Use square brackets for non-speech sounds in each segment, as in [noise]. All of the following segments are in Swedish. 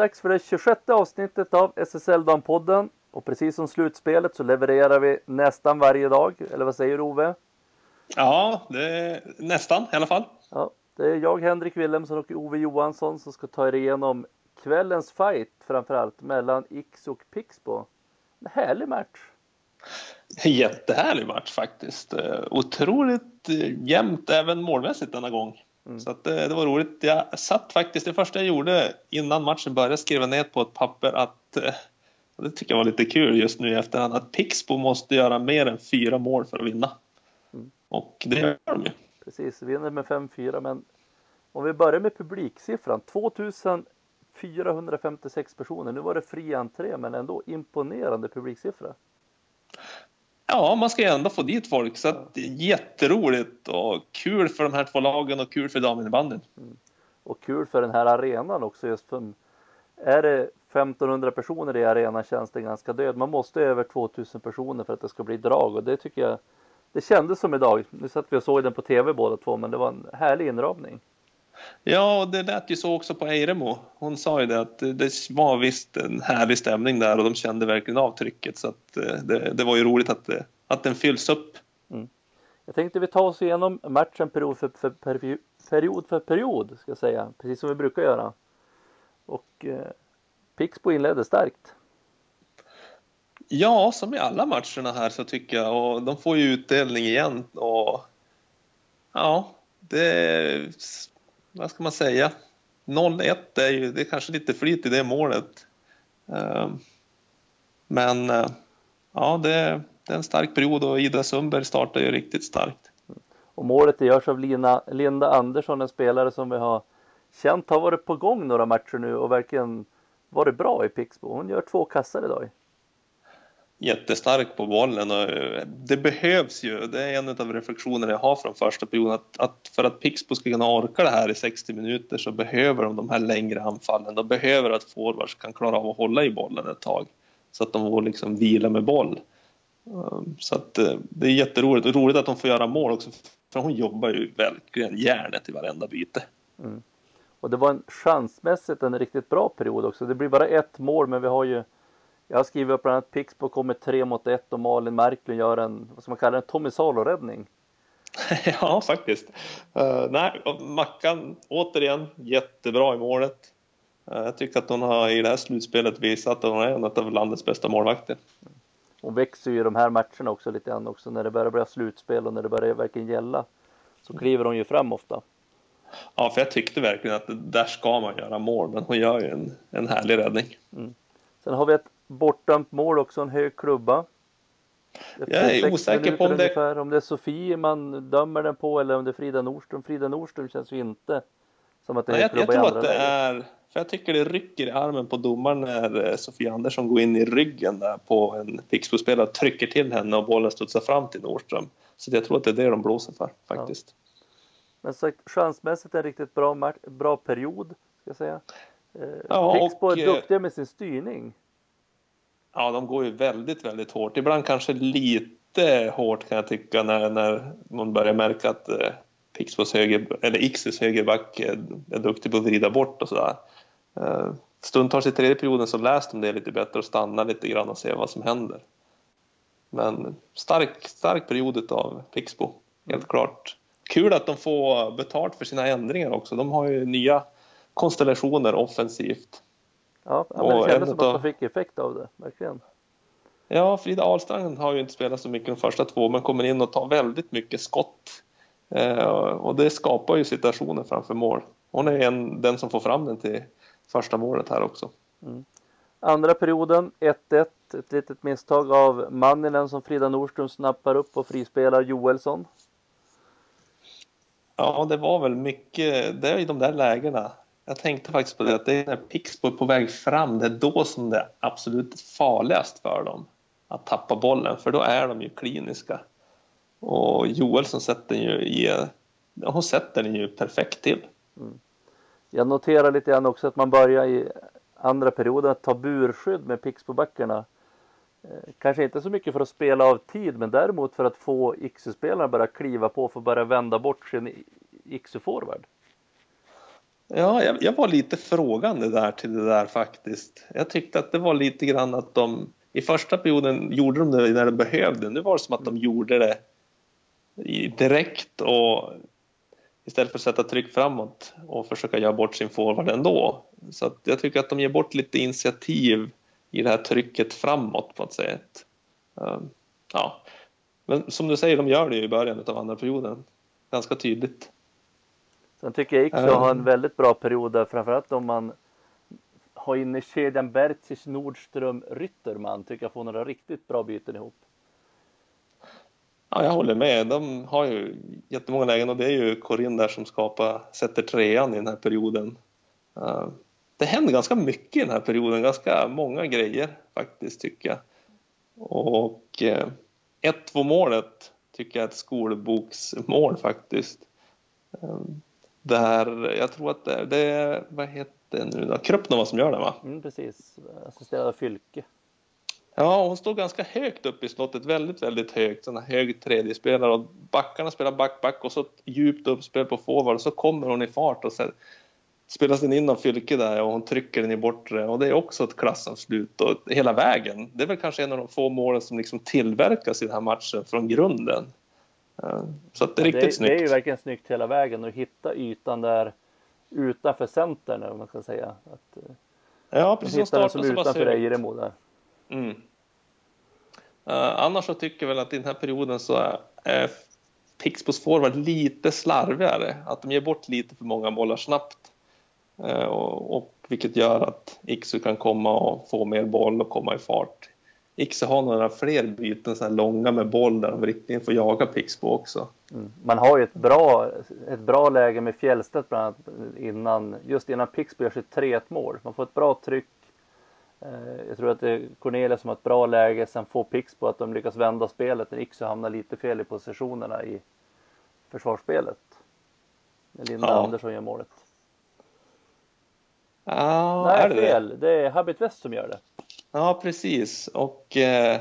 dags för det 26 avsnittet av SSL-dampodden. Och precis som slutspelet så levererar vi nästan varje dag. Eller vad säger du Ove? Ja, nästan i alla fall. Ja, det är jag, Henrik Wilhelmsson och Ove Johansson som ska ta er igenom kvällens fight framförallt mellan X och Pixbo. En härlig match. Jättehärlig match faktiskt. Eh, otroligt eh, jämnt även målmässigt denna gång. Mm. Så att det, eh, det, var roligt. Jag satt faktiskt, det första jag gjorde innan matchen började skriva ner på ett papper att det tycker jag var lite kul just nu i efterhand att Pixbo måste göra mer än fyra mål för att vinna. Mm. Och det gör de ju. Precis, vinner med 5-4 men om vi börjar med publiksiffran 2456 personer. Nu var det fri entré men ändå imponerande publiksiffra. Ja, man ska ju ändå få dit folk så att det är jätteroligt och kul för de här två lagen och kul för daminnebandyn. Mm. Och kul för den här arenan också just för är det 1500 personer i arenan känns det ganska död. Man måste över 2000 personer för att det ska bli drag och det tycker jag det kändes som idag. Nu satt vi och såg den på tv båda två men det var en härlig inramning. Ja, det lät ju så också på Eiremo. Hon sa ju det att det var visst en härlig stämning där och de kände verkligen av trycket så att eh, det, det var ju roligt att, eh, att den fylls upp. Mm. Jag tänkte vi tar oss igenom matchen period för, för, period för period, ska jag säga, precis som vi brukar göra. Och eh, Pixbo inledde starkt. Ja, som i alla matcherna här så tycker jag och de får ju utdelning igen och ja, det vad ska man säga? 0-1 är ju, det är kanske lite flyt i det målet. Ehm, men eh, ja, det, det är en stark period och Ida Sundberg startar ju riktigt starkt. Och målet det görs av Lina, Linda Andersson, en spelare som vi har känt har varit på gång några matcher nu och verkligen varit bra i Pixbo. Hon gör två kassar idag jättestark på bollen och eh, det behövs ju. Det är en av reflektionerna jag har från första perioden att, att för att Pixbo ska kunna orka det här i 60 minuter så behöver de de här längre anfallen. De behöver att forwards kan klara av att hålla i bollen ett tag så att de får liksom vila med boll. Um, så att eh, det är jätteroligt och roligt att de får göra mål också för hon jobbar ju verkligen järnet i varenda byte. Mm. Och det var en chansmässigt en riktigt bra period också. Det blir bara ett mål men vi har ju jag har skrivit upp bland annat Pixbo kommer tre mot ett och Malin Marklund gör en, vad ska man kalla det, en Tommy Salo-räddning. [laughs] ja, faktiskt. Uh, nej, Mackan återigen jättebra i målet. Uh, jag tycker att hon har i det här slutspelet visat att hon är en av landets bästa målvakter. Hon växer ju i de här matcherna också lite grann också när det börjar bli slutspel och när det börjar verkligen gälla. Så kliver hon ju fram ofta. Ja, för jag tyckte verkligen att där ska man göra mål, men hon gör ju en, en härlig räddning. Mm. Sen har vi ett bortdömt mål också, en hög klubba. Jag är osäker på om det... Ungefär. Om det är Sofie man dömer den på eller om det är Frida Nordström. Frida Nordström känns ju inte som att det är Nej, jag, jag tror att det är, för jag tycker det rycker i armen på domaren när eh, Sofie Andersson går in i ryggen där på en Pixbo-spelare, trycker till henne och bollen studsar fram till Nordström. Så jag tror att det är det de blåser för faktiskt. Ja. Men sagt, chansmässigt en riktigt bra, bra period, ska jag säga. Eh, ja, Pixbo är eh, duktiga med sin styrning. Ja, de går ju väldigt, väldigt hårt. Ibland kanske lite hårt kan jag tycka när, när man börjar märka att eh, Pixbos höger, eller Ixes högerback är, är duktig på att vrida bort och sådär. Eh, stundtals i tredje perioden så läste de det lite bättre och stannar lite grann och ser vad som händer. Men stark, stark period av Pixbo, helt klart. Kul att de får betalt för sina ändringar också. De har ju nya konstellationer offensivt. Ja, men det kändes som att de fick effekt av det, verkligen. Ja, Frida Ahlstrand har ju inte spelat så mycket de första två, men kommer in och tar väldigt mycket skott. Eh, och det skapar ju situationer framför mål. Hon är en, den som får fram den till första målet här också. Mm. Andra perioden 1-1, ett litet misstag av Manninen som Frida Nordström snappar upp och frispelar Joelsson. Ja, det var väl mycket, det är i de där lägena jag tänkte faktiskt på det att det är när Pixbo är på väg fram, det är då som det är absolut farligast för dem att tappa bollen, för då är de ju kliniska. Och Joelsson sätter ju i, hon sätter den ju perfekt till. Mm. Jag noterar lite grann också att man börjar i andra perioden att ta burskydd med Pixbo-backarna. Eh, kanske inte så mycket för att spela av tid, men däremot för att få Iksu-spelarna börja kliva på för att börja vända bort sin Iksu-forward. Ja, jag, jag, var lite frågande där till det där faktiskt. Jag tyckte att det var lite grann att de i första perioden gjorde de det när de behövde. Nu var det som att de gjorde det direkt och istället för att sätta tryck framåt och försöka göra bort sin forward ändå. Så att jag tycker att de ger bort lite initiativ i det här trycket framåt på ett sätt. Ehm, ja, men som du säger, de gör det i början av andra perioden. Ganska tydligt. Sen tycker jag Iksu har en väldigt bra period där, framförallt om man har inne kedjan Bertis, Nordström, Rytterman. Tycker jag får några riktigt bra byten ihop. Ja, jag håller med. De har ju jättemånga lägen och det är ju Corinne där som skapar, sätter trean i den här perioden. Uh, det händer ganska mycket i den här perioden, ganska många grejer faktiskt tycker jag. Och uh, 1-2 målet tycker jag är ett skolboksmål faktiskt. Där, jag tror att det, det är, vad heter det nu då? Krupnova som gör det va? Mm, precis, assisterad av Fylke. Ja, hon står ganska högt upp i slottet, väldigt, väldigt högt. Sån hög tredjespelare och backarna spelar back, back och så djupt uppspel på forward och så kommer hon i fart och så spelas den in av Fylke där och hon trycker den i bortre och det är också ett klassavslut och hela vägen. Det är väl kanske en av de få målen som liksom tillverkas i den här matchen från grunden. Så att det är riktigt det, snyggt. Det är ju verkligen snyggt hela vägen att hitta ytan där utanför centern om man ska säga. Att, eh, ja, precis. Hitta den som utanför Ejremo där. Mm. Uh, annars så tycker jag väl att i den här perioden så är Pixbos forward lite slarvigare. Att de ger bort lite för många bollar snabbt. Uh, och, och, vilket gör att Iksu kan komma och få mer boll och komma i fart. Iksu har några fler byten så här långa med boll där de verkligen får jaga Pixbo också. Mm. Man har ju ett bra, ett bra läge med Fjällstedt bland annat innan, just innan Pixbo gör sitt 3-1 mål. Man får ett bra tryck Eh, jag tror att det är Cornelia som har ett bra läge, sen får Pix på att de lyckas vända spelet när Iksu hamnar lite fel i positionerna i försvarsspelet. När Linda ja. Andersson gör målet. Ja, Nej, är det fel. Det? det är Habit West som gör det. Ja, precis. Och eh,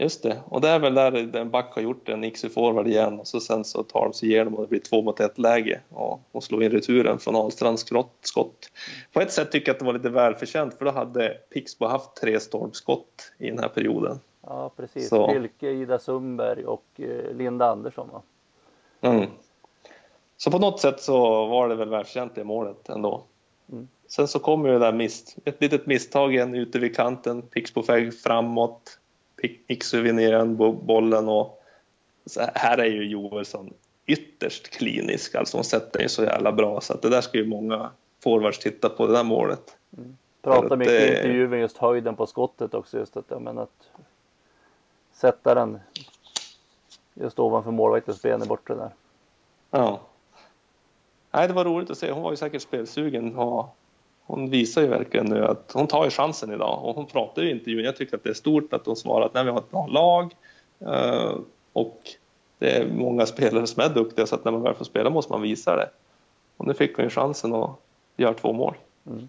Just det, och det är väl där den back har gjort en Iksu forward igen och så sen så tar de sig igenom och det blir två mot ett läge och, och slår in returen från Ahlstrands skott. På ett sätt tycker jag att det var lite välförtjänt för då hade Pixbo haft tre stormskott i den här perioden. Ja precis, så. Fylke, Ida Sundberg och eh, Linda Andersson va? Mm. Så på något sätt så var det väl välförtjänt det målet ändå. Mm. Sen så kommer det där miss, ett litet misstag igen ute vid kanten, Pixbo väg framåt Iksu vinner igen bollen och här är ju Joelsson ytterst klinisk. Alltså hon sätter den så jävla bra så att det där ska ju många forwards titta på det där målet. Mm. Pratar mycket i intervjun just höjden på skottet också just att, jag menar att sätta den just ovanför målvaktens ben i bortre där. Ja. Nej, det var roligt att se. Hon var ju säkert spelsugen och hon visar ju verkligen nu att hon tar ju chansen idag och hon pratar ju i intervjun. Jag tycker att det är stort att hon svarar att nej, vi har ett bra lag eh, och det är många spelare som är duktiga så att när man väl får spela måste man visa det. Och nu fick hon ju chansen att göra två mål. Mm.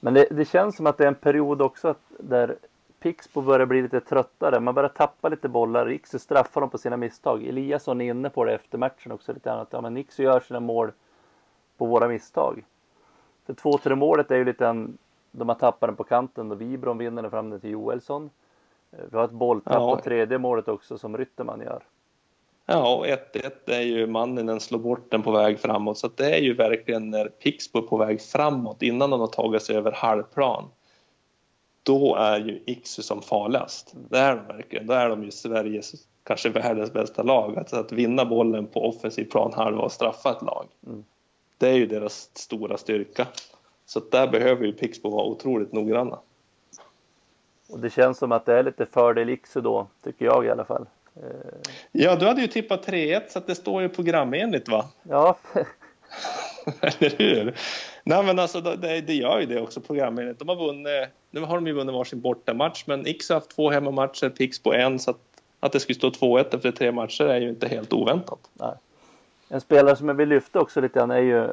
Men det, det, känns som att det är en period också att där Pixbo börjar bli lite tröttare. Man börjar tappa lite bollar. Rixu straffar dem på sina misstag. Eliasson är inne på det efter matchen också lite annat. Ja, men Nixu gör sina mål på våra misstag. Det 2-3 målet är ju lite en, de har tappat den på kanten och Vibron vinner den fram till Joelsson. Eh, vi har ett bolltapp ja. på tredje målet också som Rytterman gör. Ja, och 1-1 är ju Manninen slår bort den på väg framåt. Så det är ju verkligen när Pixbo är på väg framåt innan de har tagit sig över halvplan. Då är ju Iksu som farligast. Det är de verkligen. Då är de ju Sveriges, kanske världens bästa lag. Alltså att vinna bollen på offensiv plan halva och straffa ett lag. Mm. Det är ju deras stora styrka. Så där behöver ju Pixbo vara otroligt noggranna. Och det känns som att det är lite fördel Iksu då, tycker jag i alla fall. Eh, ja, du hade ju tippat 3-1 så att det står ju programenligt va? Ja. [laughs] Eller hur? Nej men alltså det, det gör ju det också programenligt. De har vunnit, nu har de ju vunnit varsin bortamatch men Iksu har haft två hemmamatcher, Pixbo en så att, att det skulle stå 2-1 efter tre matcher är ju inte helt oväntat. Nej. En spelare som jag vill lyfta också lite grann är ju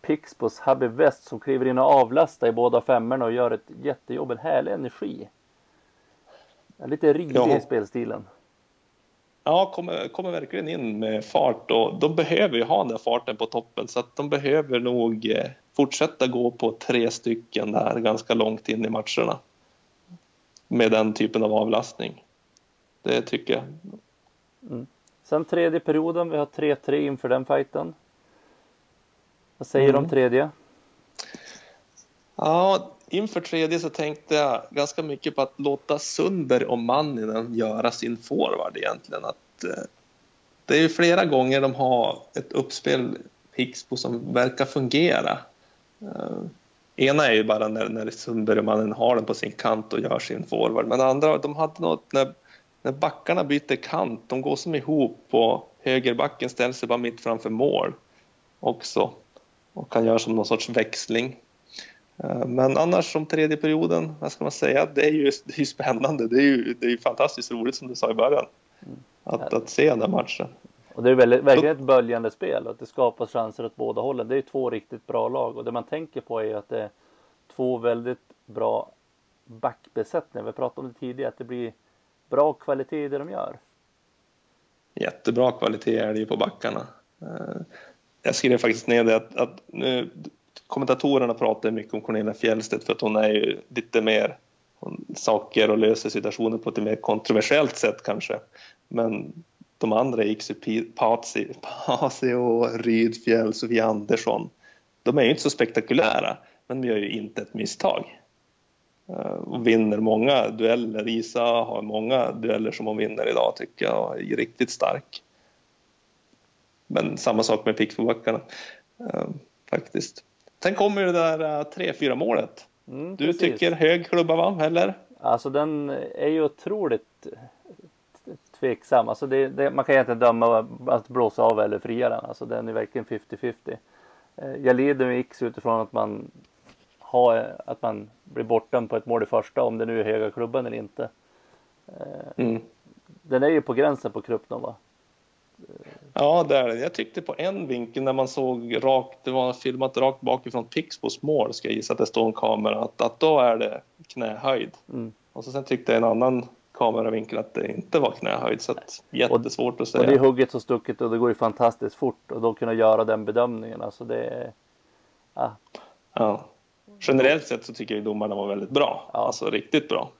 Pixbos Habib West som kliver in och avlastar i båda femmorna och gör ett jättejobb, en härlig energi. Lite rivig ja. i spelstilen. Ja, kommer, kommer verkligen in med fart och de behöver ju ha den där farten på toppen så att de behöver nog eh, fortsätta gå på tre stycken där ganska långt in i matcherna. Med den typen av avlastning. Det tycker jag. Mm. Sen tredje perioden, vi har 3-3 inför den fighten. Vad säger du mm. om tredje? Ja, inför tredje så tänkte jag ganska mycket på att låta Sundberg och Manninen göra sin forward egentligen. Att, eh, det är ju flera gånger de har ett uppspel Pixbo som verkar fungera. Uh, ena är ju bara när, när Sundberg och Mannen har den på sin kant och gör sin forward. Men andra, de hade något när, när backarna byter kant, de går som ihop och högerbacken ställer sig bara mitt framför mål också och kan göra som någon sorts växling. Eh, men annars som tredje perioden, vad ska man säga, det är ju, [laughs] det är spännande. Det är ju det är fantastiskt roligt som du sa i början. Mm. Att, att se den matchen. Och det är väldigt, verkligen ett böljande spel att det skapas chanser åt båda hållen. Det är två riktigt bra lag och det man tänker på är att det är två väldigt bra backbesättningar. Vi pratade om det tidigare, att det blir bra kvalitet i det de gör. Jättebra kvalitet är det ju på backarna. Eh, jag skrev faktiskt ner det att, att nu, kommentatorerna pratar mycket om Cornelia Fjellstedt för att hon är ju lite mer saker och löser situationer på ett mer kontroversiellt sätt kanske. Men de andra, Ixu och Rydfjäll, Sofia Andersson, de är ju inte så spektakulära, men de gör ju inte ett misstag. Eh, och vinner många dueller. Isa har många dueller som hon vinner idag tycker jag och är riktigt stark. Men samma sak med Pixbobackarna eh, faktiskt. Sen kommer det där 3-4 eh, målet. Mm, du precis. tycker hög klubba va, eller? Alltså den är ju otroligt tveksam. Alltså det, det, man kan egentligen döma att blåsa av eller fria den. Alltså den är verkligen 50-50. Eh, jag leder med X utifrån att man har, att man blir bortdömd på ett mål i första om det nu är höga klubban eller inte. Mm. Den är ju på gränsen på Krupnova. Ja, det är det. Jag tyckte på en vinkel när man såg rakt, det var filmat rakt bakifrån Pixbos mål, ska jag gissa att det står en kamera, att, att då är det knähöjd. Mm. Och så sen tyckte jag en annan kameravinkel att det inte var knähöjd, så att jättesvårt att säga. Och det är hugget så stucket och det går ju fantastiskt fort och då kunna göra den bedömningen, alltså det är... Ja. ja. Generellt sett så tycker jag domarna var väldigt bra, ja. alltså riktigt bra.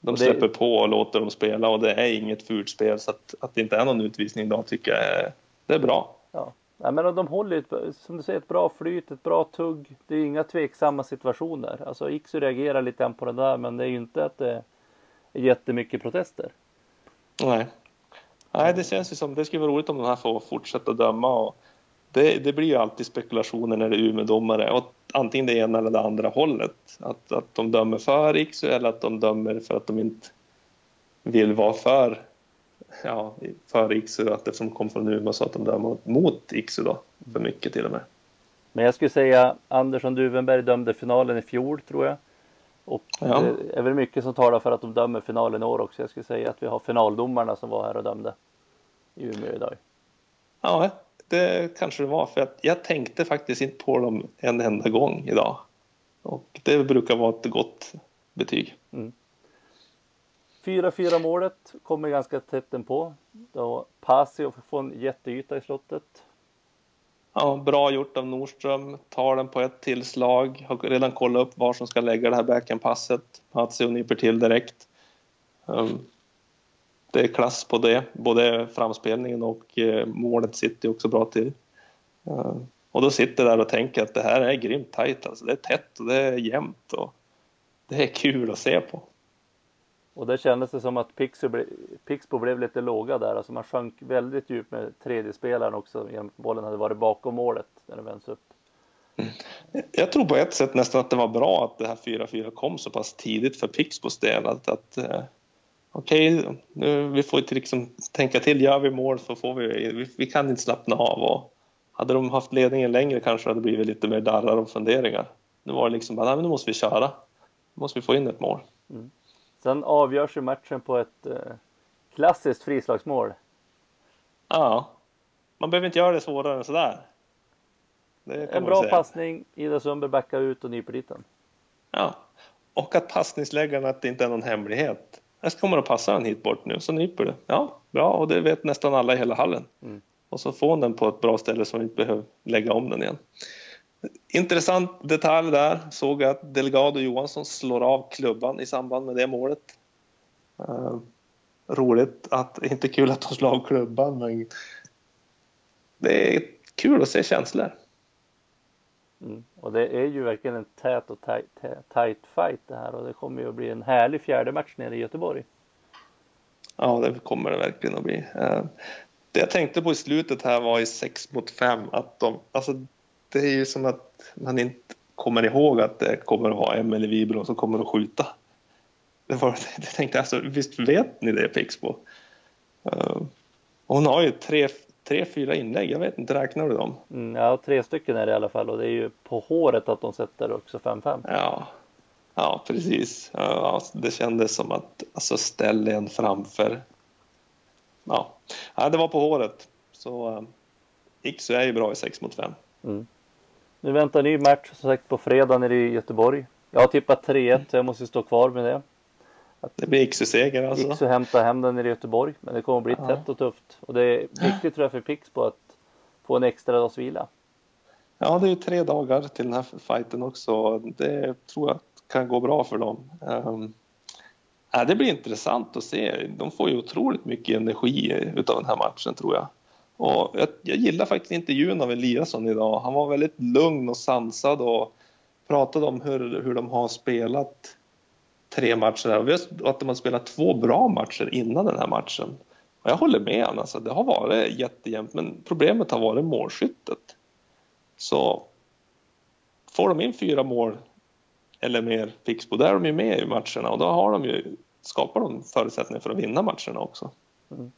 De släpper på och låter dem spela och det är inget fult spel så att, att det inte är någon utvisning idag tycker jag är, det är bra. Ja. ja men de håller ju, som du säger, ett bra flyt, ett bra tugg. Det är inga tveksamma situationer. Alltså Iksu reagerar lite på det där men det är ju inte att det är jättemycket protester. Nej. Nej, det känns ju som det skulle vara roligt om de här får fortsätta döma och det, det blir ju alltid spekulationer när det är Umeå-domare. Och antingen det ena eller det andra hållet. Att, att de dömer för Iksu eller att de dömer för att de inte vill vara för, ja, för Iksu. Att eftersom de kom från Umeå så att de dömer mot Iksu då, för mycket till och med. Men jag skulle säga Andersson Duvenberg dömde finalen i fjol tror jag. Och ja. det är väl mycket som talar för att de dömer finalen i år också. Jag skulle säga att vi har finaldomarna som var här och dömde i Umeå idag. Ja, det kanske det var. För att jag tänkte faktiskt inte på dem en enda gång idag. Och det brukar vara ett gott betyg. Mm. 4-4 målet kommer ganska tätt på. Då Pasio får en jätteyta i slottet. Ja, bra gjort av Nordström. Tar den på ett tillslag. Har redan kollat upp var som ska lägga det här backhandpasset. Pasio nyper till direkt. Um, det är klass på det. Både framspelningen och eh, målet sitter också bra till. Eh, och då sitter jag där och tänker att det här är grymt tajt. Alltså. Det är tätt och det är jämnt och det är kul att se på. Och där kändes det som att Pixbo, blev lite låga där. Alltså man sjönk väldigt djupt med tredje spelaren också genom att bollen hade varit bakom målet när det vänds upp. Mm. Jag tror på ett sätt nästan att det var bra att det här 4-4 kom så pass tidigt för Pixbos del. Att, att eh, okej, okay, vi får inte liksom tänka till. Gör vi mål så får vi, vi, vi kan inte slappna av. Och hade de haft ledningen längre kanske det hade blivit lite mer darrar och funderingar. Nu var det liksom bara, nu måste vi köra. Nu måste vi få in ett mål. Mm. Sen avgörs ju matchen på ett eh, klassiskt frislagsmål. Ja, man behöver inte göra det svårare än sådär. en bra passning, Ida Sundberg backar ut och nyper dit den. Ja, och att passningsläggarna att det inte är någon hemlighet. Jag kommer att passa den hit bort nu, så nyper du. Ja, bra, och det vet nästan alla i hela hallen. Mm. Och så får den på ett bra ställe så man inte behöver lägga om den igen. intressant detalj där. Såg att Delgado Johansson slår av klubban i samband med det målet. Uh, roligt att, inte kul att de slår av klubban, men det är kul att se känslor. Mm. Och det är ju verkligen en tät och tight, tight fight det här och det kommer ju att bli en härlig fjärde match nere i Göteborg. Ja, det kommer det verkligen att bli. Eh, det jag tänkte på i slutet här var i 6 mot 5 att de, alltså det är ju som att man inte kommer ihåg att det kommer att vara Emelie Wibro som kommer att skjuta. Det var, jag tänkte alltså, visst vet ni det Pixbo? Eh, hon har ju tre, tre, fyra inlägg, jag vet inte, räknar du dem? Mm, ja, tre stycken är det i alla fall och det är ju på håret att de sätter också 5-5. Ja, ja precis. Ja, det kändes som att alltså, ställ en framför. Ja. ja, det var på håret. Så Iksu är ju bra i 6 mot 5. Mm. Nu väntar ny match som sagt på fredag nere i Göteborg. Jag har tippat 3-1 så jag måste stå kvar med det. Att det blir Iksu-seger alltså? Iksu hämtar hem den i Göteborg. Men det kommer att bli ja. tätt och tufft. Och det är viktigt tror jag för Pixbo att få en extra dags vila. Ja, det är ju tre dagar till den här fighten också. Det tror jag kan gå bra för dem. Um, ja, det blir intressant att se. De får ju otroligt mycket energi utav den här matchen tror jag. Och jag, jag gillar faktiskt intervjun av Eliasson idag. Han var väldigt lugn och sansad och pratade om hur, hur de har spelat tre matcher här. och att de har spelat två bra matcher innan den här matchen. Och jag håller med honom, alltså, det har varit jättejämnt men problemet har varit målskyttet. Så får de in fyra mål eller mer Pixbo, då är de ju med i matcherna och då har de ju, skapar de förutsättningar för att vinna matcherna också. Mm.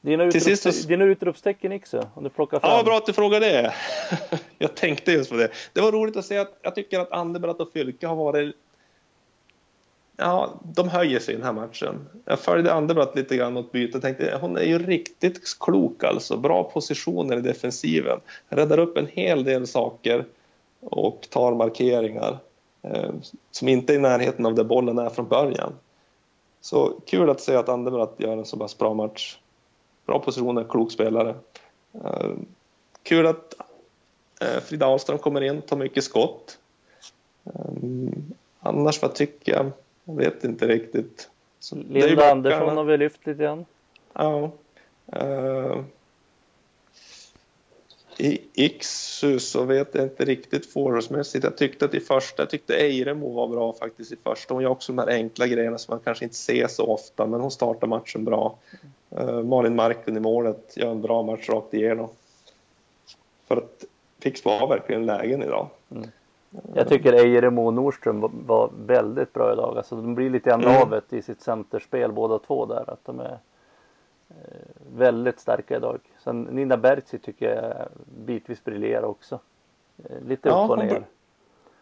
Dina, utrop, sist... dina utropstecken Iksu, om du plockar fram. Ja, bra att du frågar det. [laughs] jag tänkte just på det. Det var roligt att se att jag tycker att Andebratt och Fylke har varit Ja, de höjer sig i den här matchen. Jag följde Anderbratt lite grann åt byte och tänkte hon är ju riktigt klok alltså. Bra positioner i defensiven. Räddar upp en hel del saker och tar markeringar eh, som inte är i närheten av där bollen är från början. Så kul att se att Anderbratt gör en så pass bra match. Bra positioner, klok spelare. Eh, kul att eh, Frida Ahlström kommer in, tar mycket skott. Eh, annars vad tycker jag? Jag vet inte riktigt. Så Linda Andersson har vi lyft lite grann. Ja. Uh, I Iksu så vet jag inte riktigt forwardsmässigt. Jag tyckte att i första, jag tyckte Eiremo var bra faktiskt i första. Hon gör också de här enkla grejerna som man kanske inte ser så ofta, men hon startar matchen bra. Uh, Malin Marklund i målet gör en bra match rakt igenom. För att Pixbo har verkligen lägen idag. Mm. Jag tycker Ejeremo och Nordström var väldigt bra idag. Alltså de blir lite grann mm. navet i sitt centerspel båda två där. Att de är eh, väldigt starka idag. Sen Nina Bertzi tycker jag bitvis briljerar också. Eh, lite ja, upp och ner. Hon,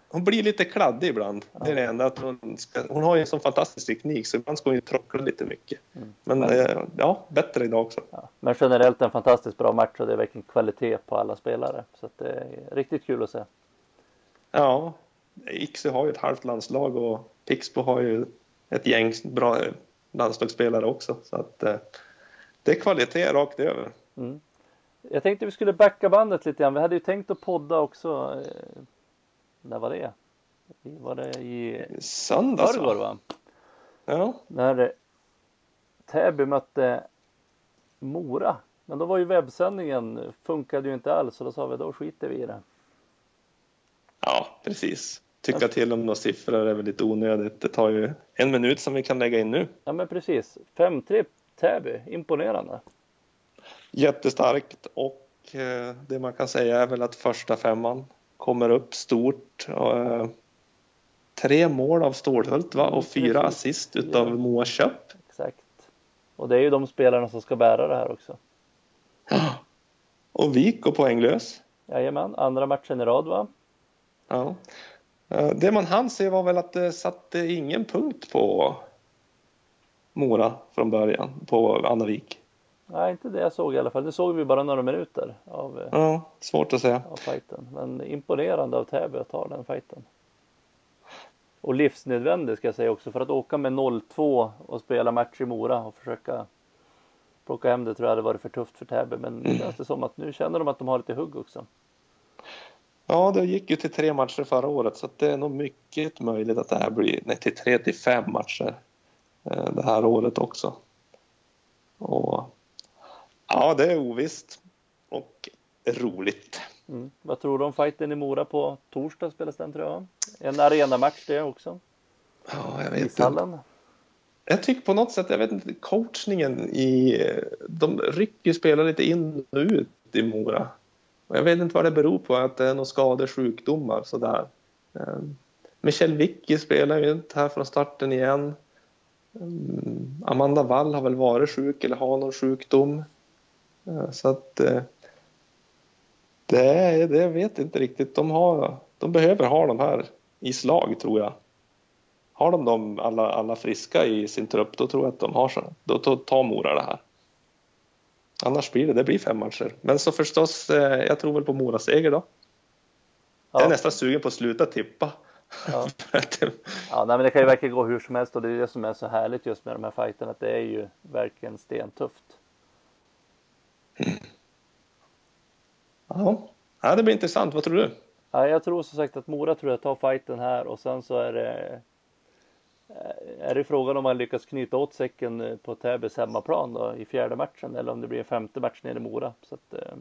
hon blir lite kladdig ibland. Ja. Det är det enda att hon, ska, hon har ju en sån fantastisk teknik så ibland ska hon ju trockla lite mycket. Mm. Men, Men eh, ja, bättre idag också. Ja. Men generellt en fantastiskt bra match och det är verkligen kvalitet på alla spelare. Så det är riktigt kul att se. Ja, Iksu har ju ett halvt landslag och Pixbo har ju ett gäng bra landslagsspelare också. Så att eh, det är kvalitet rakt över. Mm. Jag tänkte vi skulle backa bandet lite grann. Vi hade ju tänkt att podda också. Eh, när var det? Var det i söndags? Förrgår va? Ja. När Täby mötte Mora. Men då var ju webbsändningen funkade ju inte alls så då sa vi då skiter vi i det. Ja, precis. Tycka till om några siffror är väl lite onödigt. Det tar ju en minut som vi kan lägga in nu. Ja, men precis. 5-3 Täby, imponerande. Jättestarkt och eh, det man kan säga är väl att första femman kommer upp stort. Eh, tre mål av Stålhult va? och fyra precis. assist utav ja. Moa Köpp. Exakt. Och det är ju de spelarna som ska bära det här också. Ja. Och Vik går poänglös. Jajamän, andra matchen i rad va? Ja. Eh, det man hann se var väl att det satte ingen punkt på Mora från början, på Annavik. Nej, inte det jag såg i alla fall. Nu såg vi bara några minuter av, eh, ja, svårt att säga. av fighten. Men imponerande av Täby att ta den fighten. Och livsnödvändig ska jag säga också för att åka med 0-2 och spela match i Mora och försöka plocka hem det tror jag hade varit för tufft för Täby. Men mm. det känns det som att nu känner de att de har lite hugg också. Ja, det gick ju till tre matcher förra året så det är nog mycket möjligt att det här blir nej, till tre till fem matcher eh, det här året också. Och, ja, det är ovisst och roligt. Mm. Vad tror du om fighten i Mora på torsdag spelas den tror jag? En arenamatch det också. Ja, jag vet inte. Jag tycker på något sätt, jag vet inte, coachningen i... De rycker spelare lite in och ut i Mora. Och jag vet inte vad det beror på, att det är några skador, sjukdomar sådär. Ehm, Michel Vicky spelar ju inte här från starten igen. Ehm, Amanda Wall har väl varit sjuk eller har någon sjukdom. Ehm, så att eh, det, det jag vet inte riktigt. De, har, de behöver ha de här i slag tror jag. Har de dem alla, alla friska i sin trupp då tror jag att de har så. Då tar Mora det här. Annars blir det, det blir fem matcher. Men så förstås, eh, jag tror väl på Mora seger då. Ja. Jag är nästan sugen på att sluta tippa. Ja. [laughs] ja, nej, men det kan ju verkligen gå hur som helst och det är det som är så härligt just med de här fighterna att det är ju verkligen stentufft. Mm. Ja. ja, det blir intressant. Vad tror du? Ja, jag tror som sagt att Mora tror jag tar fighten här och sen så är det är det frågan om man lyckas knyta åt säcken eh, på Täbys hemmaplan då, i fjärde matchen eller om det blir en femte match nere i Mora. Så att, eh...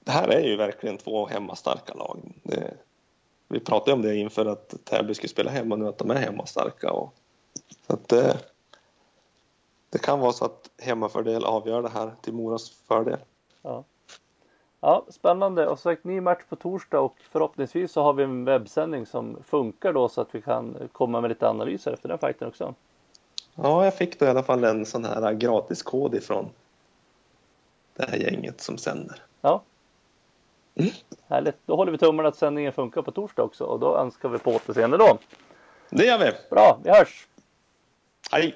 Det här är ju verkligen två hemmastarka lag. Det, vi pratade om det inför att Täby skulle spela hemma nu, att de är hemmastarka. Och, så att det, det kan vara så att hemmafördel avgör det här till Moras fördel. Ja. Ja, spännande och sagt ny match på torsdag och förhoppningsvis så har vi en webbsändning som funkar då så att vi kan komma med lite analyser efter den fighten också. Ja, jag fick då i alla fall en sån här gratiskod ifrån det här gänget som sänder. Ja. Mm. Härligt. Då håller vi tummarna att sändningen funkar på torsdag också och då önskar vi på återseende då. Det gör vi. Bra, vi hörs. Hej.